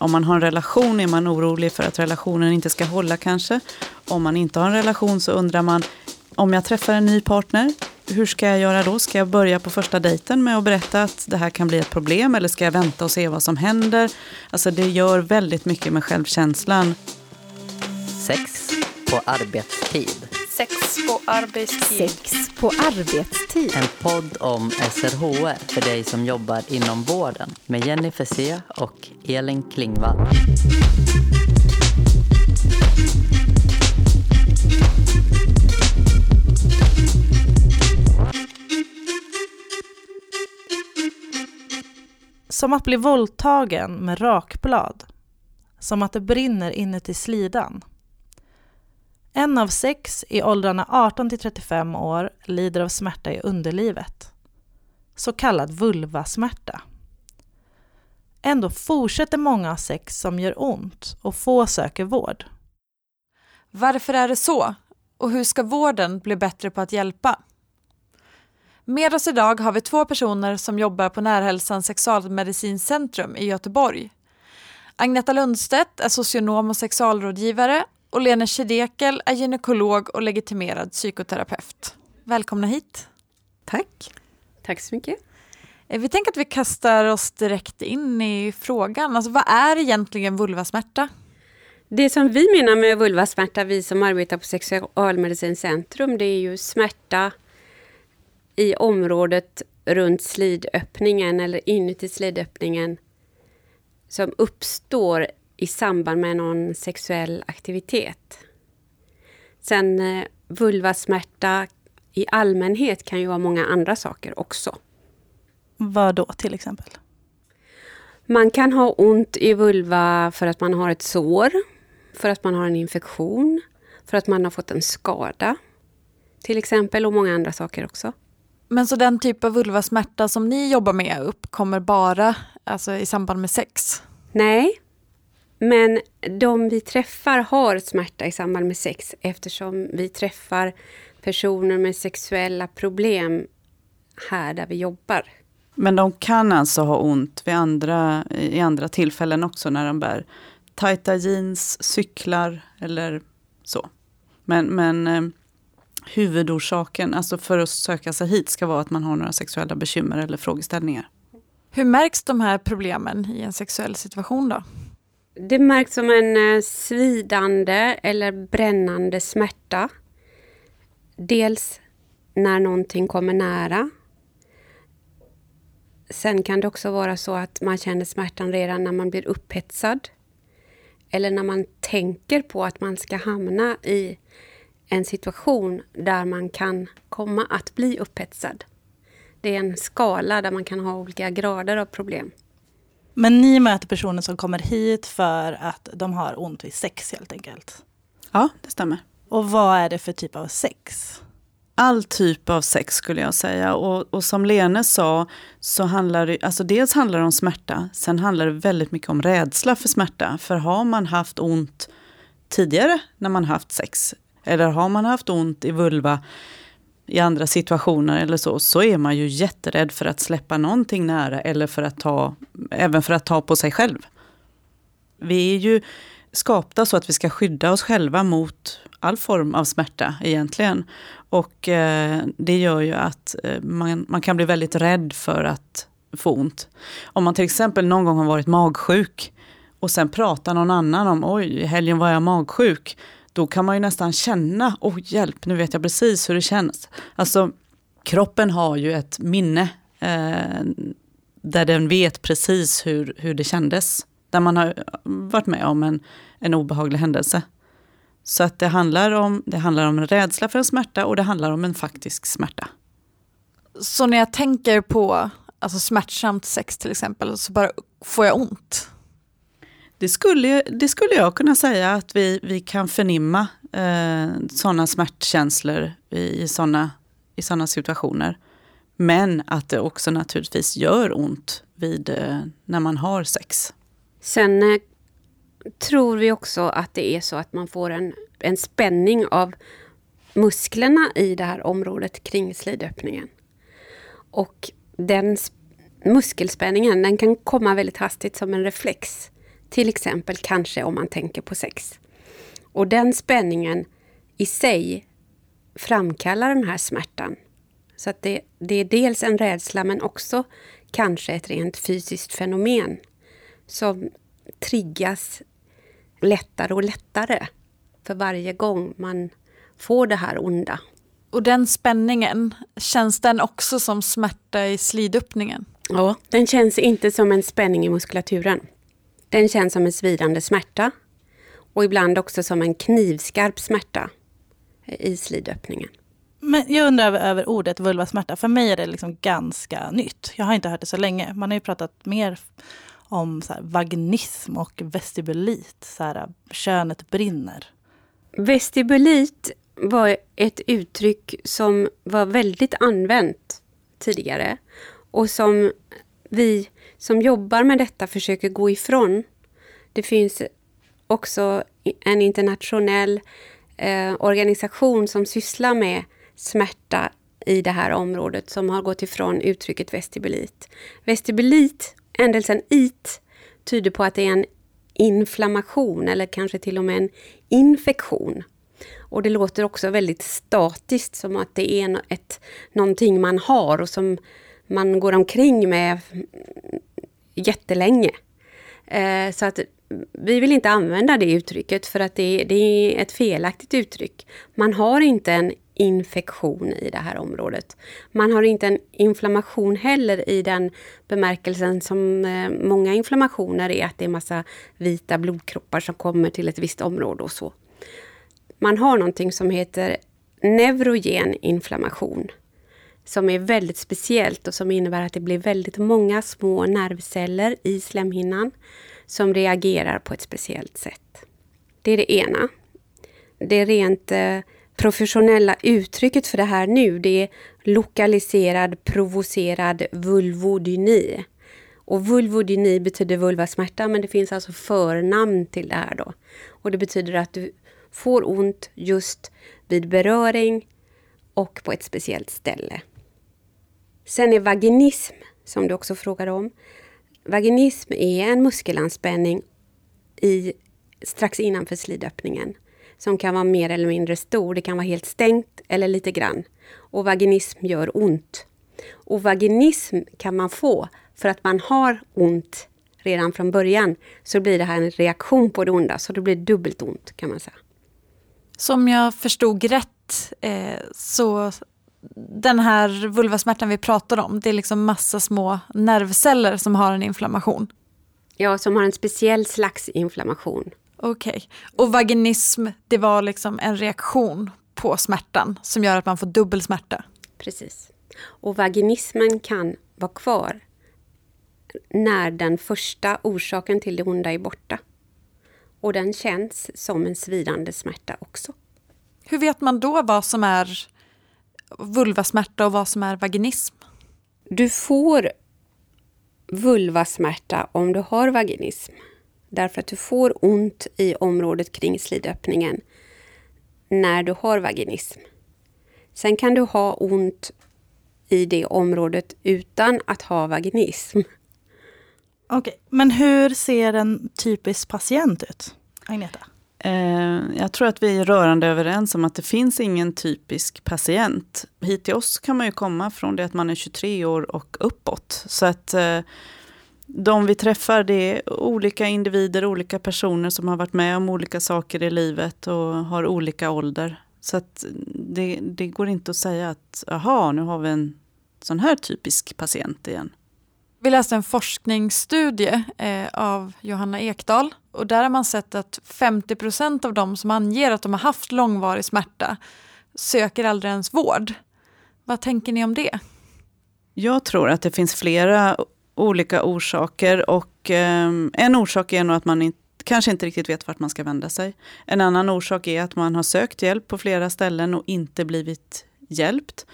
Om man har en relation är man orolig för att relationen inte ska hålla kanske. Om man inte har en relation så undrar man, om jag träffar en ny partner, hur ska jag göra då? Ska jag börja på första dejten med att berätta att det här kan bli ett problem eller ska jag vänta och se vad som händer? Alltså det gör väldigt mycket med självkänslan. Sex på arbetstid. Sex på arbetstid. Sex på arbetstid. En podd om SRHR för dig som jobbar inom vården med Jenny Fessé och Elin Klingvall. Som att bli våldtagen med rakblad. Som att det brinner inuti slidan. En av sex i åldrarna 18 till 35 år lider av smärta i underlivet. Så kallad vulvasmärta. Ändå fortsätter många ha sex som gör ont och få söker vård. Varför är det så? Och hur ska vården bli bättre på att hjälpa? Med oss idag har vi två personer som jobbar på Närhälsans sexualmedicincentrum i Göteborg. Agneta Lundstedt är socionom och sexualrådgivare och Lena Schedekel är gynekolog och legitimerad psykoterapeut. Välkomna hit. Tack. Tack så mycket. Eh, vi tänker att vi kastar oss direkt in i frågan. Alltså, vad är egentligen vulvasmärta? Det som vi menar med vulvasmärta, vi som arbetar på Sexualmedicincentrum, det är ju smärta i området runt slidöppningen eller inuti slidöppningen som uppstår i samband med någon sexuell aktivitet. Sen eh, vulvasmärta i allmänhet kan ju vara många andra saker också. Vad då till exempel? Man kan ha ont i vulva för att man har ett sår, för att man har en infektion, för att man har fått en skada till exempel och många andra saker också. Men så den typ av vulvasmärta som ni jobbar med uppkommer bara alltså, i samband med sex? Nej, men de vi träffar har smärta i samband med sex eftersom vi träffar personer med sexuella problem här där vi jobbar. Men de kan alltså ha ont vid andra, i andra tillfällen också när de bär tajta jeans, cyklar eller så. Men, men eh, huvudorsaken, alltså för att söka sig hit, ska vara att man har några sexuella bekymmer eller frågeställningar. Hur märks de här problemen i en sexuell situation då? Det märks som en eh, svidande eller brännande smärta. Dels när någonting kommer nära. Sen kan det också vara så att man känner smärtan redan när man blir upphetsad. Eller när man tänker på att man ska hamna i en situation där man kan komma att bli upphetsad. Det är en skala där man kan ha olika grader av problem. Men ni möter personer som kommer hit för att de har ont vid sex helt enkelt? Ja, det stämmer. Och vad är det för typ av sex? All typ av sex skulle jag säga. Och, och som Lene sa, så handlar det, alltså dels handlar det om smärta, sen handlar det väldigt mycket om rädsla för smärta. För har man haft ont tidigare när man haft sex, eller har man haft ont i vulva i andra situationer eller så, så är man ju jätterädd för att släppa någonting nära eller för att ta, även för att ta på sig själv. Vi är ju skapta så att vi ska skydda oss själva mot all form av smärta egentligen. Och eh, det gör ju att eh, man, man kan bli väldigt rädd för att få ont. Om man till exempel någon gång har varit magsjuk och sen pratar någon annan om oj, i helgen var jag magsjuk då kan man ju nästan känna, oh hjälp, nu vet jag precis hur det känns. Alltså kroppen har ju ett minne eh, där den vet precis hur, hur det kändes. Där man har mm, varit med om en, en obehaglig händelse. Så att det handlar, om, det handlar om en rädsla för en smärta och det handlar om en faktisk smärta. Så när jag tänker på alltså smärtsamt sex till exempel så bara får jag ont? Det skulle, det skulle jag kunna säga att vi, vi kan förnimma eh, sådana smärtkänslor i, i sådana i såna situationer. Men att det också naturligtvis gör ont vid, eh, när man har sex. Sen eh, tror vi också att det är så att man får en, en spänning av musklerna i det här området kring slidöppningen. Och den muskelspänningen den kan komma väldigt hastigt som en reflex till exempel kanske om man tänker på sex. Och den spänningen i sig framkallar den här smärtan. Så att det, det är dels en rädsla men också kanske ett rent fysiskt fenomen som triggas lättare och lättare för varje gång man får det här onda. Och den spänningen, känns den också som smärta i slidöppningen? Ja, den känns inte som en spänning i muskulaturen. Den känns som en svidande smärta och ibland också som en knivskarp smärta i slidöppningen. Men jag undrar över, ordet vulvasmärta. För mig är det liksom ganska nytt. Jag har inte hört det så länge. Man har ju pratat mer om så här, vaginism och vestibulit. Så här, könet brinner. Vestibulit var ett uttryck som var väldigt använt tidigare och som vi som jobbar med detta försöker gå ifrån. Det finns också en internationell eh, organisation som sysslar med smärta i det här området som har gått ifrån uttrycket vestibulit. Vestibulit, ändelsen it, tyder på att det är en inflammation eller kanske till och med en infektion. Och det låter också väldigt statiskt, som att det är ett, någonting man har och som man går omkring med jättelänge. Eh, så att vi vill inte använda det uttrycket för att det, det är ett felaktigt uttryck. Man har inte en infektion i det här området. Man har inte en inflammation heller i den bemärkelsen som eh, många inflammationer är, att det är massa vita blodkroppar som kommer till ett visst område och så. Man har någonting som heter neurogen inflammation som är väldigt speciellt och som innebär att det blir väldigt många små nervceller i slemhinnan som reagerar på ett speciellt sätt. Det är det ena. Det rent eh, professionella uttrycket för det här nu, det är lokaliserad provocerad vulvodyni. Och vulvodyni betyder vulvasmärta, men det finns alltså förnamn till det här då. Och det betyder att du får ont just vid beröring och på ett speciellt ställe. Sen är vaginism, som du också frågade om. Vaginism är en muskelanspänning i, strax innanför slidöppningen som kan vara mer eller mindre stor. Det kan vara helt stängt eller lite grann. Och vaginism gör ont. Och vaginism kan man få för att man har ont redan från början. Så blir det här en reaktion på det onda, så det blir dubbelt ont kan man säga. Som jag förstod rätt eh, så den här vulvasmärtan vi pratar om, det är liksom massa små nervceller som har en inflammation. Ja, som har en speciell slags inflammation. Okej. Okay. Och vaginism, det var liksom en reaktion på smärtan som gör att man får dubbel smärta? Precis. Och vaginismen kan vara kvar när den första orsaken till det onda är borta. Och den känns som en svidande smärta också. Hur vet man då vad som är vulvasmärta och vad som är vaginism? Du får vulvasmärta om du har vaginism. Därför att du får ont i området kring slidöppningen när du har vaginism. Sen kan du ha ont i det området utan att ha vaginism. Okej, okay. men hur ser en typisk patient ut? Agneta? Eh, jag tror att vi är rörande överens om att det finns ingen typisk patient. Hit till oss kan man ju komma från det att man är 23 år och uppåt. Så att eh, de vi träffar det är olika individer, olika personer som har varit med om olika saker i livet och har olika ålder. Så att det, det går inte att säga att aha, nu har vi en sån här typisk patient igen. Vi läste en forskningsstudie eh, av Johanna Ekdahl och där har man sett att 50 procent av de som anger att de har haft långvarig smärta söker aldrig ens vård. Vad tänker ni om det? Jag tror att det finns flera olika orsaker och eh, en orsak är nog att man inte kanske inte riktigt vet vart man ska vända sig. En annan orsak är att man har sökt hjälp på flera ställen och inte blivit hjälpt.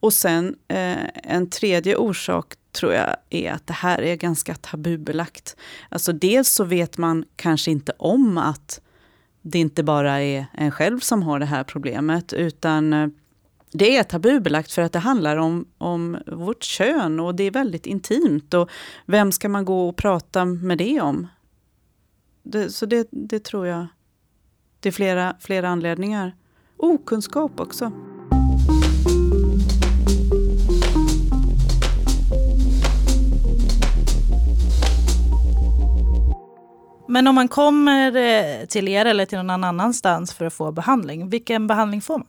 Och sen eh, en tredje orsak tror jag är att det här är ganska tabubelagt. Alltså dels så vet man kanske inte om att det inte bara är en själv som har det här problemet, utan eh, det är tabubelagt för att det handlar om, om vårt kön och det är väldigt intimt. Och vem ska man gå och prata med det om? Det, så det, det tror jag. Det är flera, flera anledningar. Okunskap också. Men om man kommer eh, till er eller till någon annanstans för att få behandling, vilken behandling får man?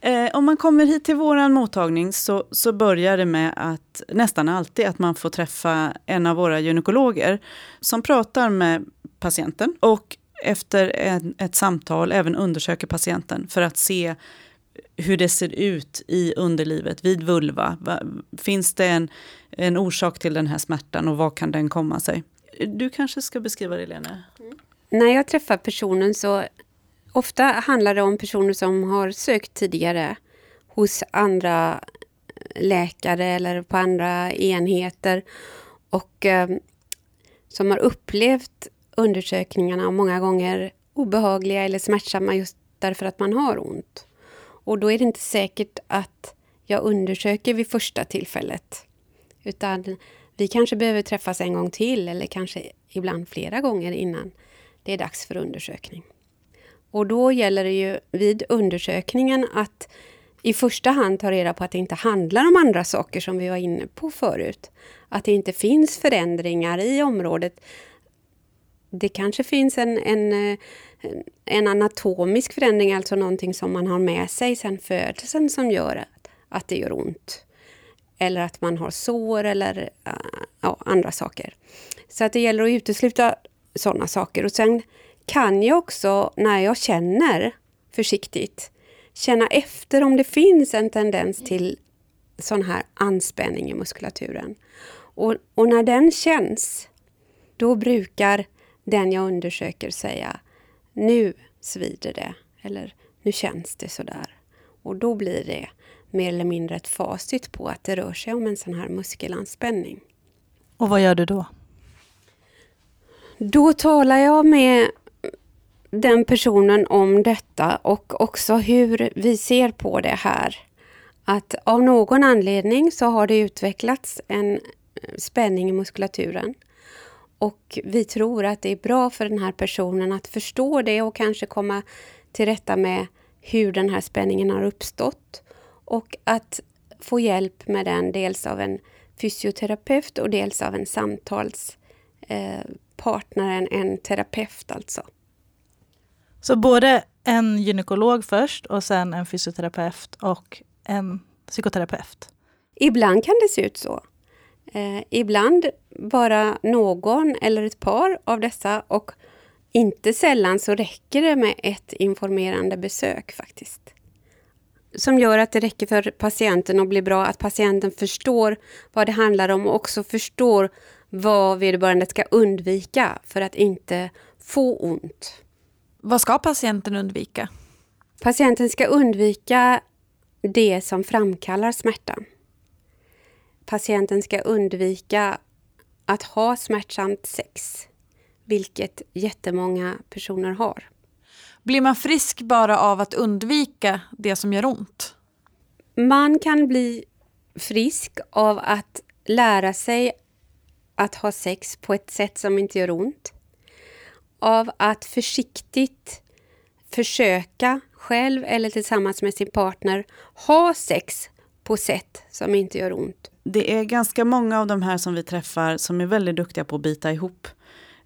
Eh, om man kommer hit till vår mottagning så, så börjar det med att nästan alltid att man får träffa en av våra gynekologer som pratar med patienten och efter en, ett samtal även undersöker patienten för att se hur det ser ut i underlivet vid vulva. Finns det en, en orsak till den här smärtan och vad kan den komma sig? Du kanske ska beskriva det, Lena? Mm. När jag träffar personen så ofta handlar det om personer som har sökt tidigare hos andra eh, läkare eller på andra enheter och eh, som har upplevt undersökningarna många gånger obehagliga eller smärtsamma just därför att man har ont. Och då är det inte säkert att jag undersöker vid första tillfället. Utan vi kanske behöver träffas en gång till eller kanske ibland flera gånger innan det är dags för undersökning. Och då gäller det ju vid undersökningen att i första hand ta reda på att det inte handlar om andra saker som vi var inne på förut. Att det inte finns förändringar i området. Det kanske finns en, en, eh, en anatomisk förändring, alltså någonting som man har med sig sedan födelsen som gör att, att det gör ont eller att man har sår eller äh, ja, andra saker. Så att det gäller att utesluta sådana saker. Och sen kan jag också, när jag känner försiktigt, känna efter om det finns en tendens till sån här anspänning i muskulaturen. Och, och när den känns, då brukar den jag undersöker säga nu svider det, eller nu känns det sådär. Och då blir det mer eller mindre ett facit på att det rör sig om en sån här muskelanspänning. Och vad gör du då? Då talar jag med den personen om detta och också hur vi ser på det här. Att av någon anledning så har det utvecklats en spänning i muskulaturen. Och vi tror att det är bra för den här personen att förstå det och kanske komma till rätta med hur den här spänningen har uppstått och att få hjälp med den dels av en fysioterapeut och dels av en samtalspartner, eh, en terapeut alltså. Så både en gynekolog först och sen en fysioterapeut och en psykoterapeut? Ibland kan det se ut så. Eh, ibland bara någon eller ett par av dessa och inte sällan så räcker det med ett informerande besök faktiskt som gör att det räcker för patienten att bli bra, att patienten förstår vad det handlar om och också förstår vad vederbörande ska undvika för att inte få ont. Vad ska patienten undvika? Patienten ska undvika det som framkallar smärtan. Patienten ska undvika att ha smärtsamt sex, vilket jättemånga personer har. Blir man frisk bara av att undvika det som gör ont? Man kan bli frisk av att lära sig att ha sex på ett sätt som inte gör ont. Av att försiktigt försöka själv eller tillsammans med sin partner ha sex på sätt som inte gör ont. Det är ganska många av de här som vi träffar som är väldigt duktiga på att bita ihop.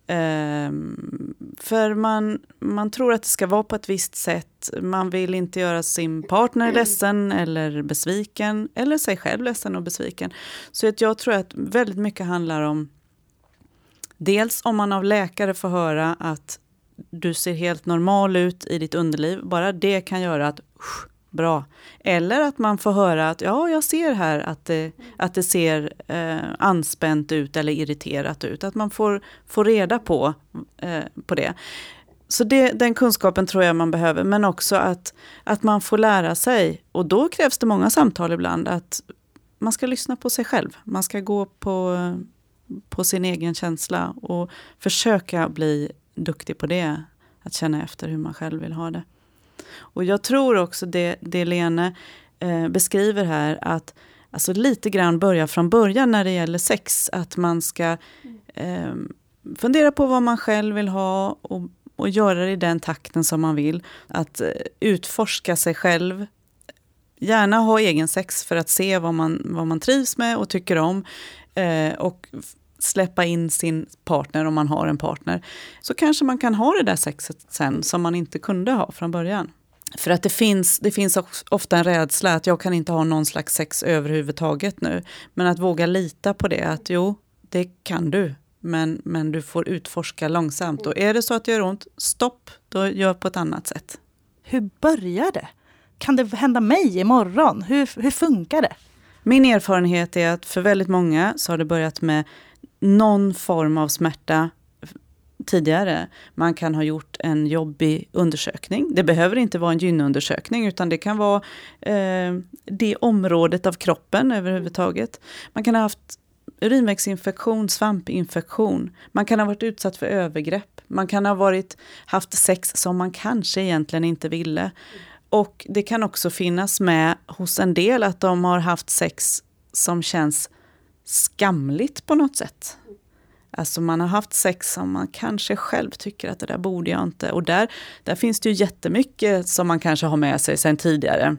Um, för man, man tror att det ska vara på ett visst sätt. Man vill inte göra sin partner ledsen eller besviken. Eller sig själv ledsen och besviken. Så att jag tror att väldigt mycket handlar om Dels om man av läkare får höra att du ser helt normal ut i ditt underliv. Bara det kan göra att bra. Eller att man får höra att ja, jag ser här att det, att det ser eh, anspänt ut eller irriterat ut. Att man får, får reda på, eh, på det. Så det, den kunskapen tror jag man behöver, men också att, att man får lära sig. Och då krävs det många samtal ibland, att man ska lyssna på sig själv. Man ska gå på, på sin egen känsla och försöka bli duktig på det. Att känna efter hur man själv vill ha det. Och jag tror också det, det Lene eh, beskriver här, att alltså lite grann börja från början när det gäller sex. Att man ska eh, fundera på vad man själv vill ha och, och göra det i den takten som man vill. Att eh, utforska sig själv. Gärna ha egen sex för att se vad man, vad man trivs med och tycker om. Eh, och släppa in sin partner om man har en partner. Så kanske man kan ha det där sexet sen som man inte kunde ha från början. För att det finns, det finns ofta en rädsla att jag kan inte ha någon slags sex överhuvudtaget nu. Men att våga lita på det, att jo, det kan du. Men, men du får utforska långsamt. Och är det så att det gör ont, stopp, då gör på ett annat sätt. Hur börjar det? Kan det hända mig imorgon? Hur, hur funkar det? Min erfarenhet är att för väldigt många så har det börjat med någon form av smärta tidigare. Man kan ha gjort en jobbig undersökning. Det behöver inte vara en gynundersökning utan det kan vara eh, det området av kroppen överhuvudtaget. Man kan ha haft urinvägsinfektion, svampinfektion. Man kan ha varit utsatt för övergrepp. Man kan ha varit, haft sex som man kanske egentligen inte ville. Och det kan också finnas med hos en del att de har haft sex som känns skamligt på något sätt. Alltså man har haft sex som man kanske själv tycker att det där borde jag inte. Och där, där finns det ju jättemycket som man kanske har med sig sedan tidigare.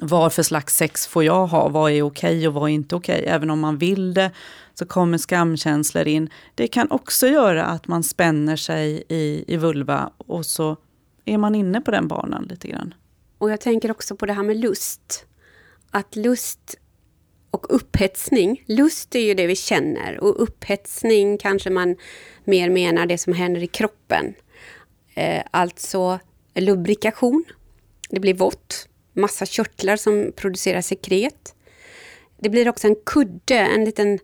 Vad för slags sex får jag ha? Vad är okej och vad är inte okej? Även om man vill det så kommer skamkänslor in. Det kan också göra att man spänner sig i, i vulva och så är man inne på den banan lite grann. Och jag tänker också på det här med lust. Att lust och upphetsning. Lust är ju det vi känner och upphetsning kanske man mer menar det som händer i kroppen. Eh, alltså lubrikation. Det blir vått. Massa körtlar som producerar sekret. Det blir också en kudde, en liten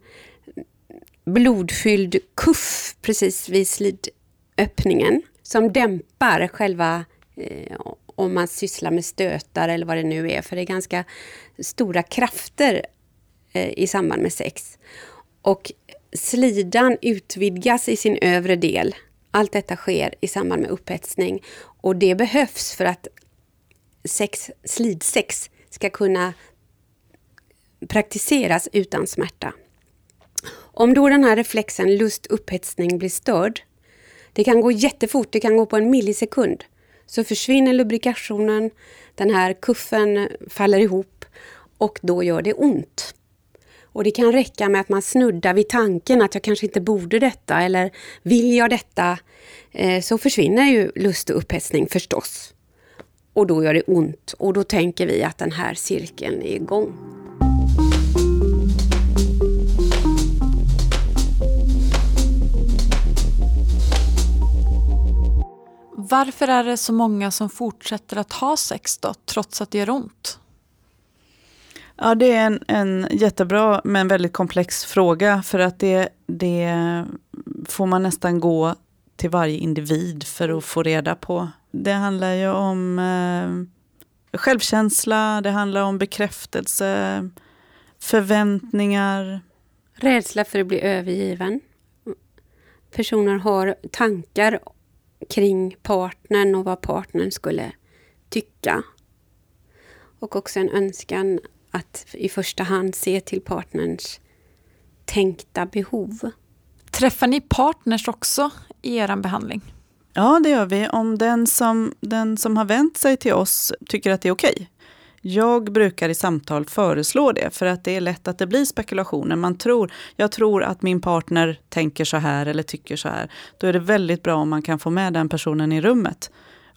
blodfylld kuff precis vid slidöppningen som dämpar själva eh, om man sysslar med stötar eller vad det nu är, för det är ganska stora krafter Eh, i samband med sex. Och slidan utvidgas i sin övre del. Allt detta sker i samband med upphetsning och det behövs för att sex, slidsex ska kunna praktiseras utan smärta. Om då den här reflexen lust-upphetsning blir störd, det kan gå jättefort, det kan gå på en millisekund, så försvinner lubrikationen, den här kuffen faller ihop och då gör det ont. Och det kan räcka med att man snuddar vid tanken att jag kanske inte borde detta eller vill jag detta? Eh, så försvinner ju lust och upphetsning förstås. Och då gör det ont och då tänker vi att den här cirkeln är igång. Varför är det så många som fortsätter att ha sex då, trots att det gör ont? Ja, det är en, en jättebra men väldigt komplex fråga för att det, det får man nästan gå till varje individ för att få reda på. Det handlar ju om eh, självkänsla, det handlar om bekräftelse, förväntningar. Rädsla för att bli övergiven. Personer har tankar kring partnern och vad partnern skulle tycka. Och också en önskan att i första hand se till partnerns tänkta behov. Träffar ni partners också i er behandling? Ja, det gör vi. Om den som, den som har vänt sig till oss tycker att det är okej. Okay. Jag brukar i samtal föreslå det, för att det är lätt att det blir spekulationer. Man tror, jag tror att min partner tänker så här eller tycker så här. Då är det väldigt bra om man kan få med den personen i rummet.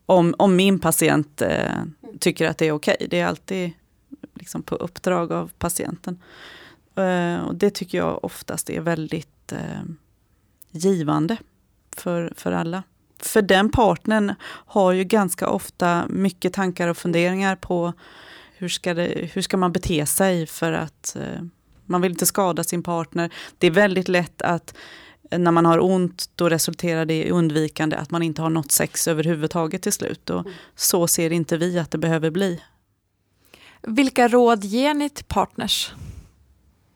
Om, om min patient eh, tycker att det är okej. Okay. Det är alltid liksom på uppdrag av patienten. Eh, och det tycker jag oftast är väldigt eh, givande för, för alla. För den partnern har ju ganska ofta mycket tankar och funderingar på hur ska, det, hur ska man bete sig för att eh, man vill inte skada sin partner. Det är väldigt lätt att eh, när man har ont, då resulterar det i undvikande, att man inte har något sex överhuvudtaget till slut. Och så ser inte vi att det behöver bli. Vilka råd ger ni till partners?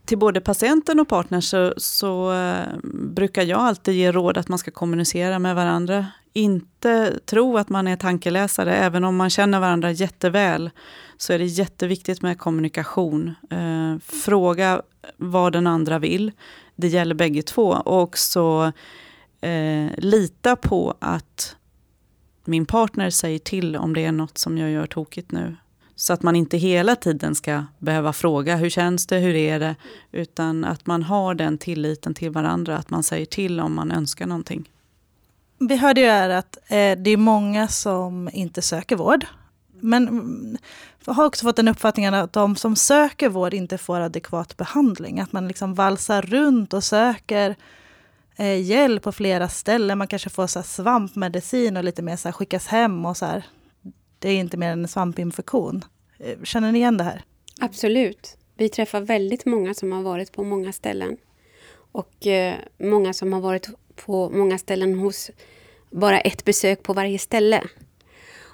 Till både patienten och partners så, så uh, brukar jag alltid ge råd att man ska kommunicera med varandra. Inte tro att man är tankeläsare, även om man känner varandra jätteväl. Så är det jätteviktigt med kommunikation. Uh, fråga vad den andra vill. Det gäller bägge två. Och också eh, lita på att min partner säger till om det är något som jag gör tokigt nu. Så att man inte hela tiden ska behöva fråga hur känns det, hur är det? Utan att man har den tilliten till varandra, att man säger till om man önskar någonting. Vi hörde ju här att eh, det är många som inte söker vård. Men jag har också fått den uppfattningen att de som söker vård inte får adekvat behandling. Att man liksom valsar runt och söker eh, hjälp på flera ställen. Man kanske får så här, svampmedicin och lite mer så här, skickas hem och så här. Det är inte mer än en svampinfektion. Eh, känner ni igen det här? Absolut. Vi träffar väldigt många som har varit på många ställen. Och eh, många som har varit på många ställen hos bara ett besök på varje ställe.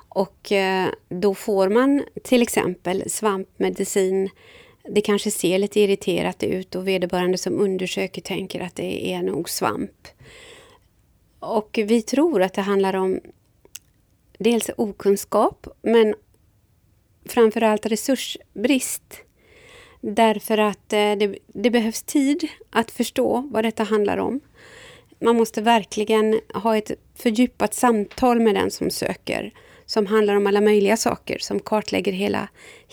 Och eh, då får man till exempel svampmedicin. Det kanske ser lite irriterat ut och vederbörande som undersöker tänker att det är nog svamp. Och vi tror att det handlar om dels okunskap men framförallt resursbrist. Därför att eh, det, det, behövs tid att förstå vad detta handlar om. Man måste verkligen ha ett fördjupat samtal med den som söker som handlar om alla möjliga saker, som kartlägger hela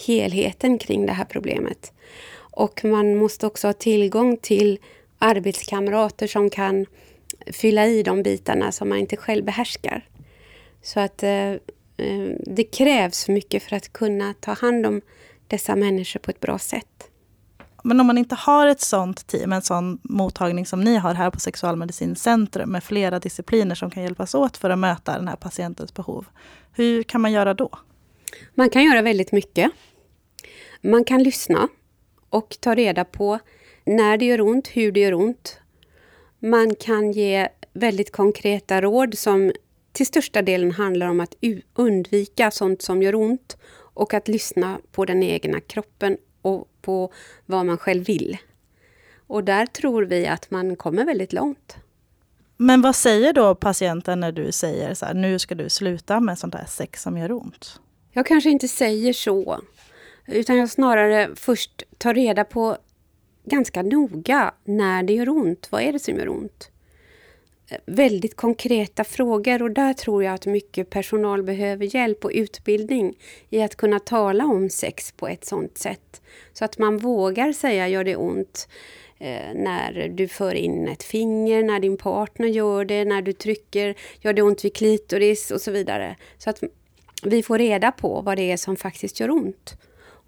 helheten kring det här problemet. Och man måste också ha tillgång till arbetskamrater som kan fylla i de bitarna som man inte själv behärskar. Så att eh, eh det krävs mycket för att kunna ta hand om dessa människor på ett bra sätt. Men om man inte har ett sånt team, en sån mottagning som ni har här på Sexualmedicincentrum med flera discipliner som kan hjälpas åt för att möta den här patientens behov. Hur kan man göra då? Man kan göra väldigt mycket. Man kan lyssna och ta reda på när det gör ont, hur det gör ont. Man kan ge väldigt konkreta råd som till största delen handlar om att undvika sånt som gör ont och att lyssna på den egna kroppen och på vad man själv vill. Och där tror vi att man kommer väldigt långt. Men vad säger då patienten när du säger så här, nu ska du sluta med sånt här sex som gör ont? Jag kanske inte säger så, utan jag snarare först tar reda på ganska noga när det gör ont. Vad är det som gör ont? Väldigt konkreta frågor och där tror jag att mycket personal behöver hjälp och utbildning i att kunna tala om sex på ett sånt sätt. Så att man vågar säga gör det ont eh, när du för in ett finger, när din partner gör det, när du trycker, gör det ont vid klitoris och så vidare. Så att vi får reda på vad det är som faktiskt gör ont.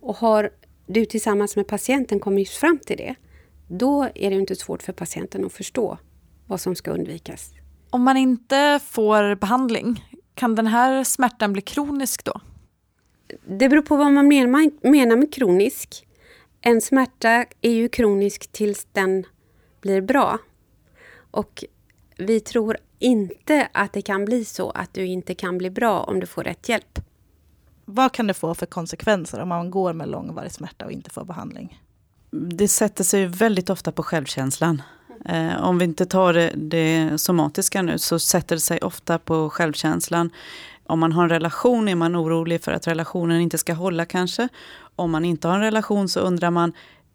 Och har du tillsammans med patienten kommit fram till det, då är det inte svårt för patienten att förstå vad som ska undvikas. Om man inte får behandling, kan den här smärtan bli kronisk då? Det beror på vad man menar med kronisk. En smärta är ju kronisk tills den blir bra. Och vi tror inte att det kan bli så att du inte kan bli bra om du får rätt hjälp. Vad kan det få för konsekvenser om man går med långvarig smärta och inte får behandling? Det sätter sig väldigt ofta på självkänslan. Eh, om vi inte tar det, det somatiska nu så sätter det sig ofta på självkänslan. Om man har en relation är man orolig för att relationen inte ska hålla kanske. Om man inte har en relation så undrar man,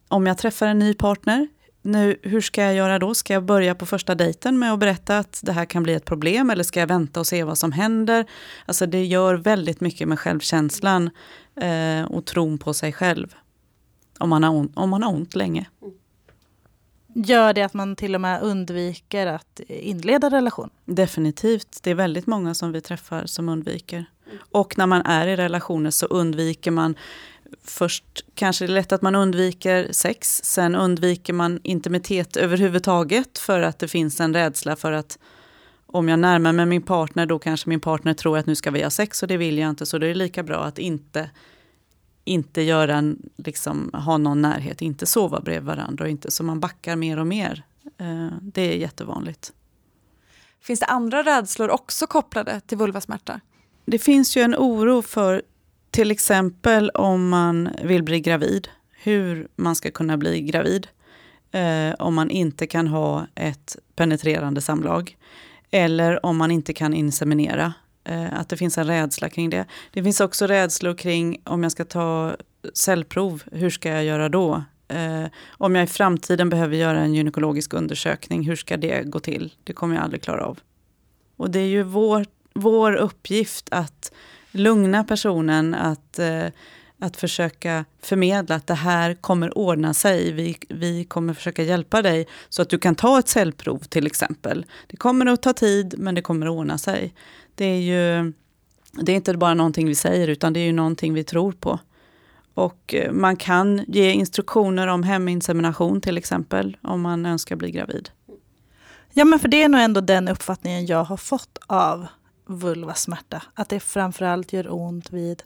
om jag träffar en ny partner, nu, hur ska jag göra då? Ska jag börja på första dejten med att berätta att det här kan bli ett problem eller ska jag vänta och se vad som händer? Alltså det gör väldigt mycket med självkänslan eh, och tron på sig själv. Om man har ont, om man har ont länge. Mm. Gör det att man till och med undviker att inleda relation? Definitivt. Det är väldigt många som vi träffar som undviker. Och när man är i relationer så undviker man Först kanske det är lätt att man undviker sex, sen undviker man intimitet överhuvudtaget för att det finns en rädsla för att om jag närmar mig min partner då kanske min partner tror att nu ska vi ha sex och det vill jag inte så det är lika bra att inte inte göra en, liksom, ha någon närhet, inte sova bredvid varandra och inte så man backar mer och mer. Eh, det är jättevanligt. Finns det andra rädslor också kopplade till vulvasmärta? Det finns ju en oro för till exempel om man vill bli gravid, hur man ska kunna bli gravid. Eh, om man inte kan ha ett penetrerande samlag. Eller om man inte kan inseminera. Eh, att det finns en rädsla kring det. Det finns också rädslor kring om jag ska ta cellprov, hur ska jag göra då? Eh, om jag i framtiden behöver göra en gynekologisk undersökning, hur ska det gå till? Det kommer jag aldrig klara av. Och det är ju vår, vår uppgift att lugna personen, att, eh, att försöka förmedla att det här kommer ordna sig. Vi, vi kommer försöka hjälpa dig så att du kan ta ett cellprov till exempel. Det kommer att ta tid, men det kommer att ordna sig. Det är ju det är inte bara någonting vi säger, utan det är ju någonting vi tror på. Och eh, man kan ge instruktioner om heminsemination till exempel, om man önskar bli gravid. Ja, men för det är nog ändå den uppfattningen jag har fått av vulvasmärta. Att det framförallt gör ont vid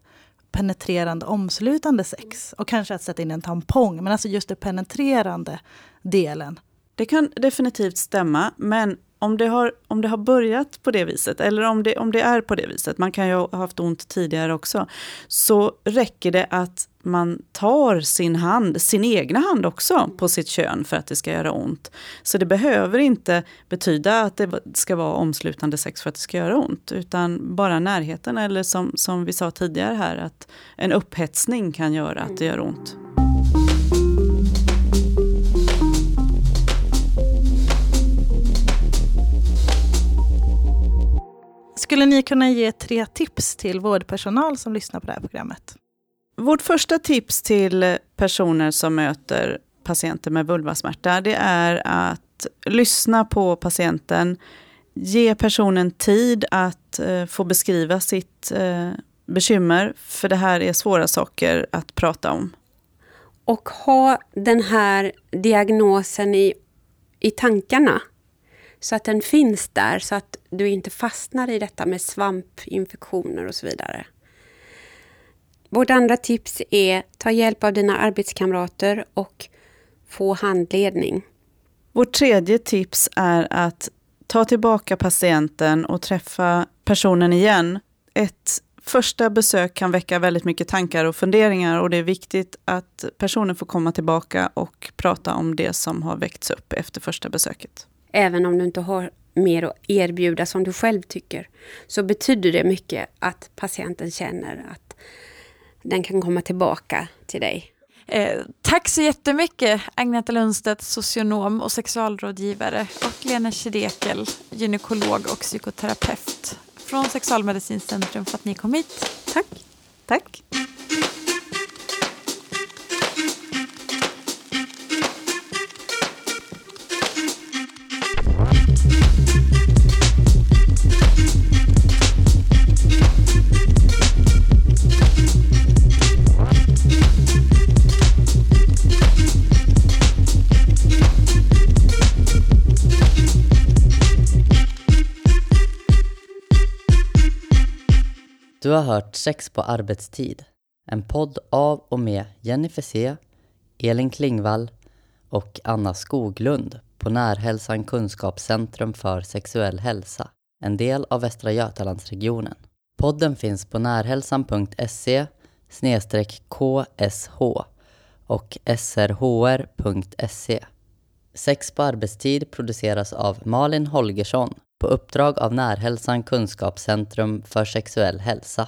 penetrerande omslutande sex. Och kanske att sätta in en tampong, men alltså just det penetrerande delen. Det kan definitivt stämma, men om det, har, om det har börjat på det viset, eller om det, om det är på det viset, man kan ju ha haft ont tidigare också, så räcker det att man tar sin hand, sin egna hand också, på sitt kön för att det ska göra ont. Så det behöver inte betyda att det ska vara omslutande sex för att det ska göra ont, utan bara närheten, eller som, som vi sa tidigare här, att en upphetsning kan göra att det gör ont. Skulle ni kunna ge tre tips till vårdpersonal som lyssnar på det här programmet? Vårt första tips till personer som möter patienter med vulvasmärta, det är att lyssna på patienten, ge personen tid att eh, få beskriva sitt eh, bekymmer, för det här är svåra saker att prata om. Och ha den här diagnosen i, i tankarna. Så att den finns där, så att du inte fastnar i detta med svampinfektioner och så vidare. Vårt andra tips är ta hjälp av dina arbetskamrater och få handledning. Vårt tredje tips är att ta tillbaka patienten och träffa personen igen. Ett första besök kan väcka väldigt mycket tankar och funderingar och det är viktigt att personen får komma tillbaka och prata om det som har väckts upp efter första besöket. Även om du inte har mer att erbjuda som du själv tycker, så betyder det mycket att patienten känner att den kan komma tillbaka till dig. Eh, tack så jättemycket Agneta Lundstedt, socionom och sexualrådgivare och Lena Kirekel, gynekolog och psykoterapeut från Sexualmedicincentrum för att ni kom hit. Tack! Tack! Hört Sex på arbetstid. En podd av och med Jenny C, Elin Klingvall och Anna Skoglund på Närhälsan Kunskapscentrum för sexuell hälsa, en del av Västra Götalandsregionen. Podden finns på närhälsan.se ksh och srhr.se. Sex på arbetstid produceras av Malin Holgersson på uppdrag av Närhälsan Kunskapscentrum för sexuell hälsa.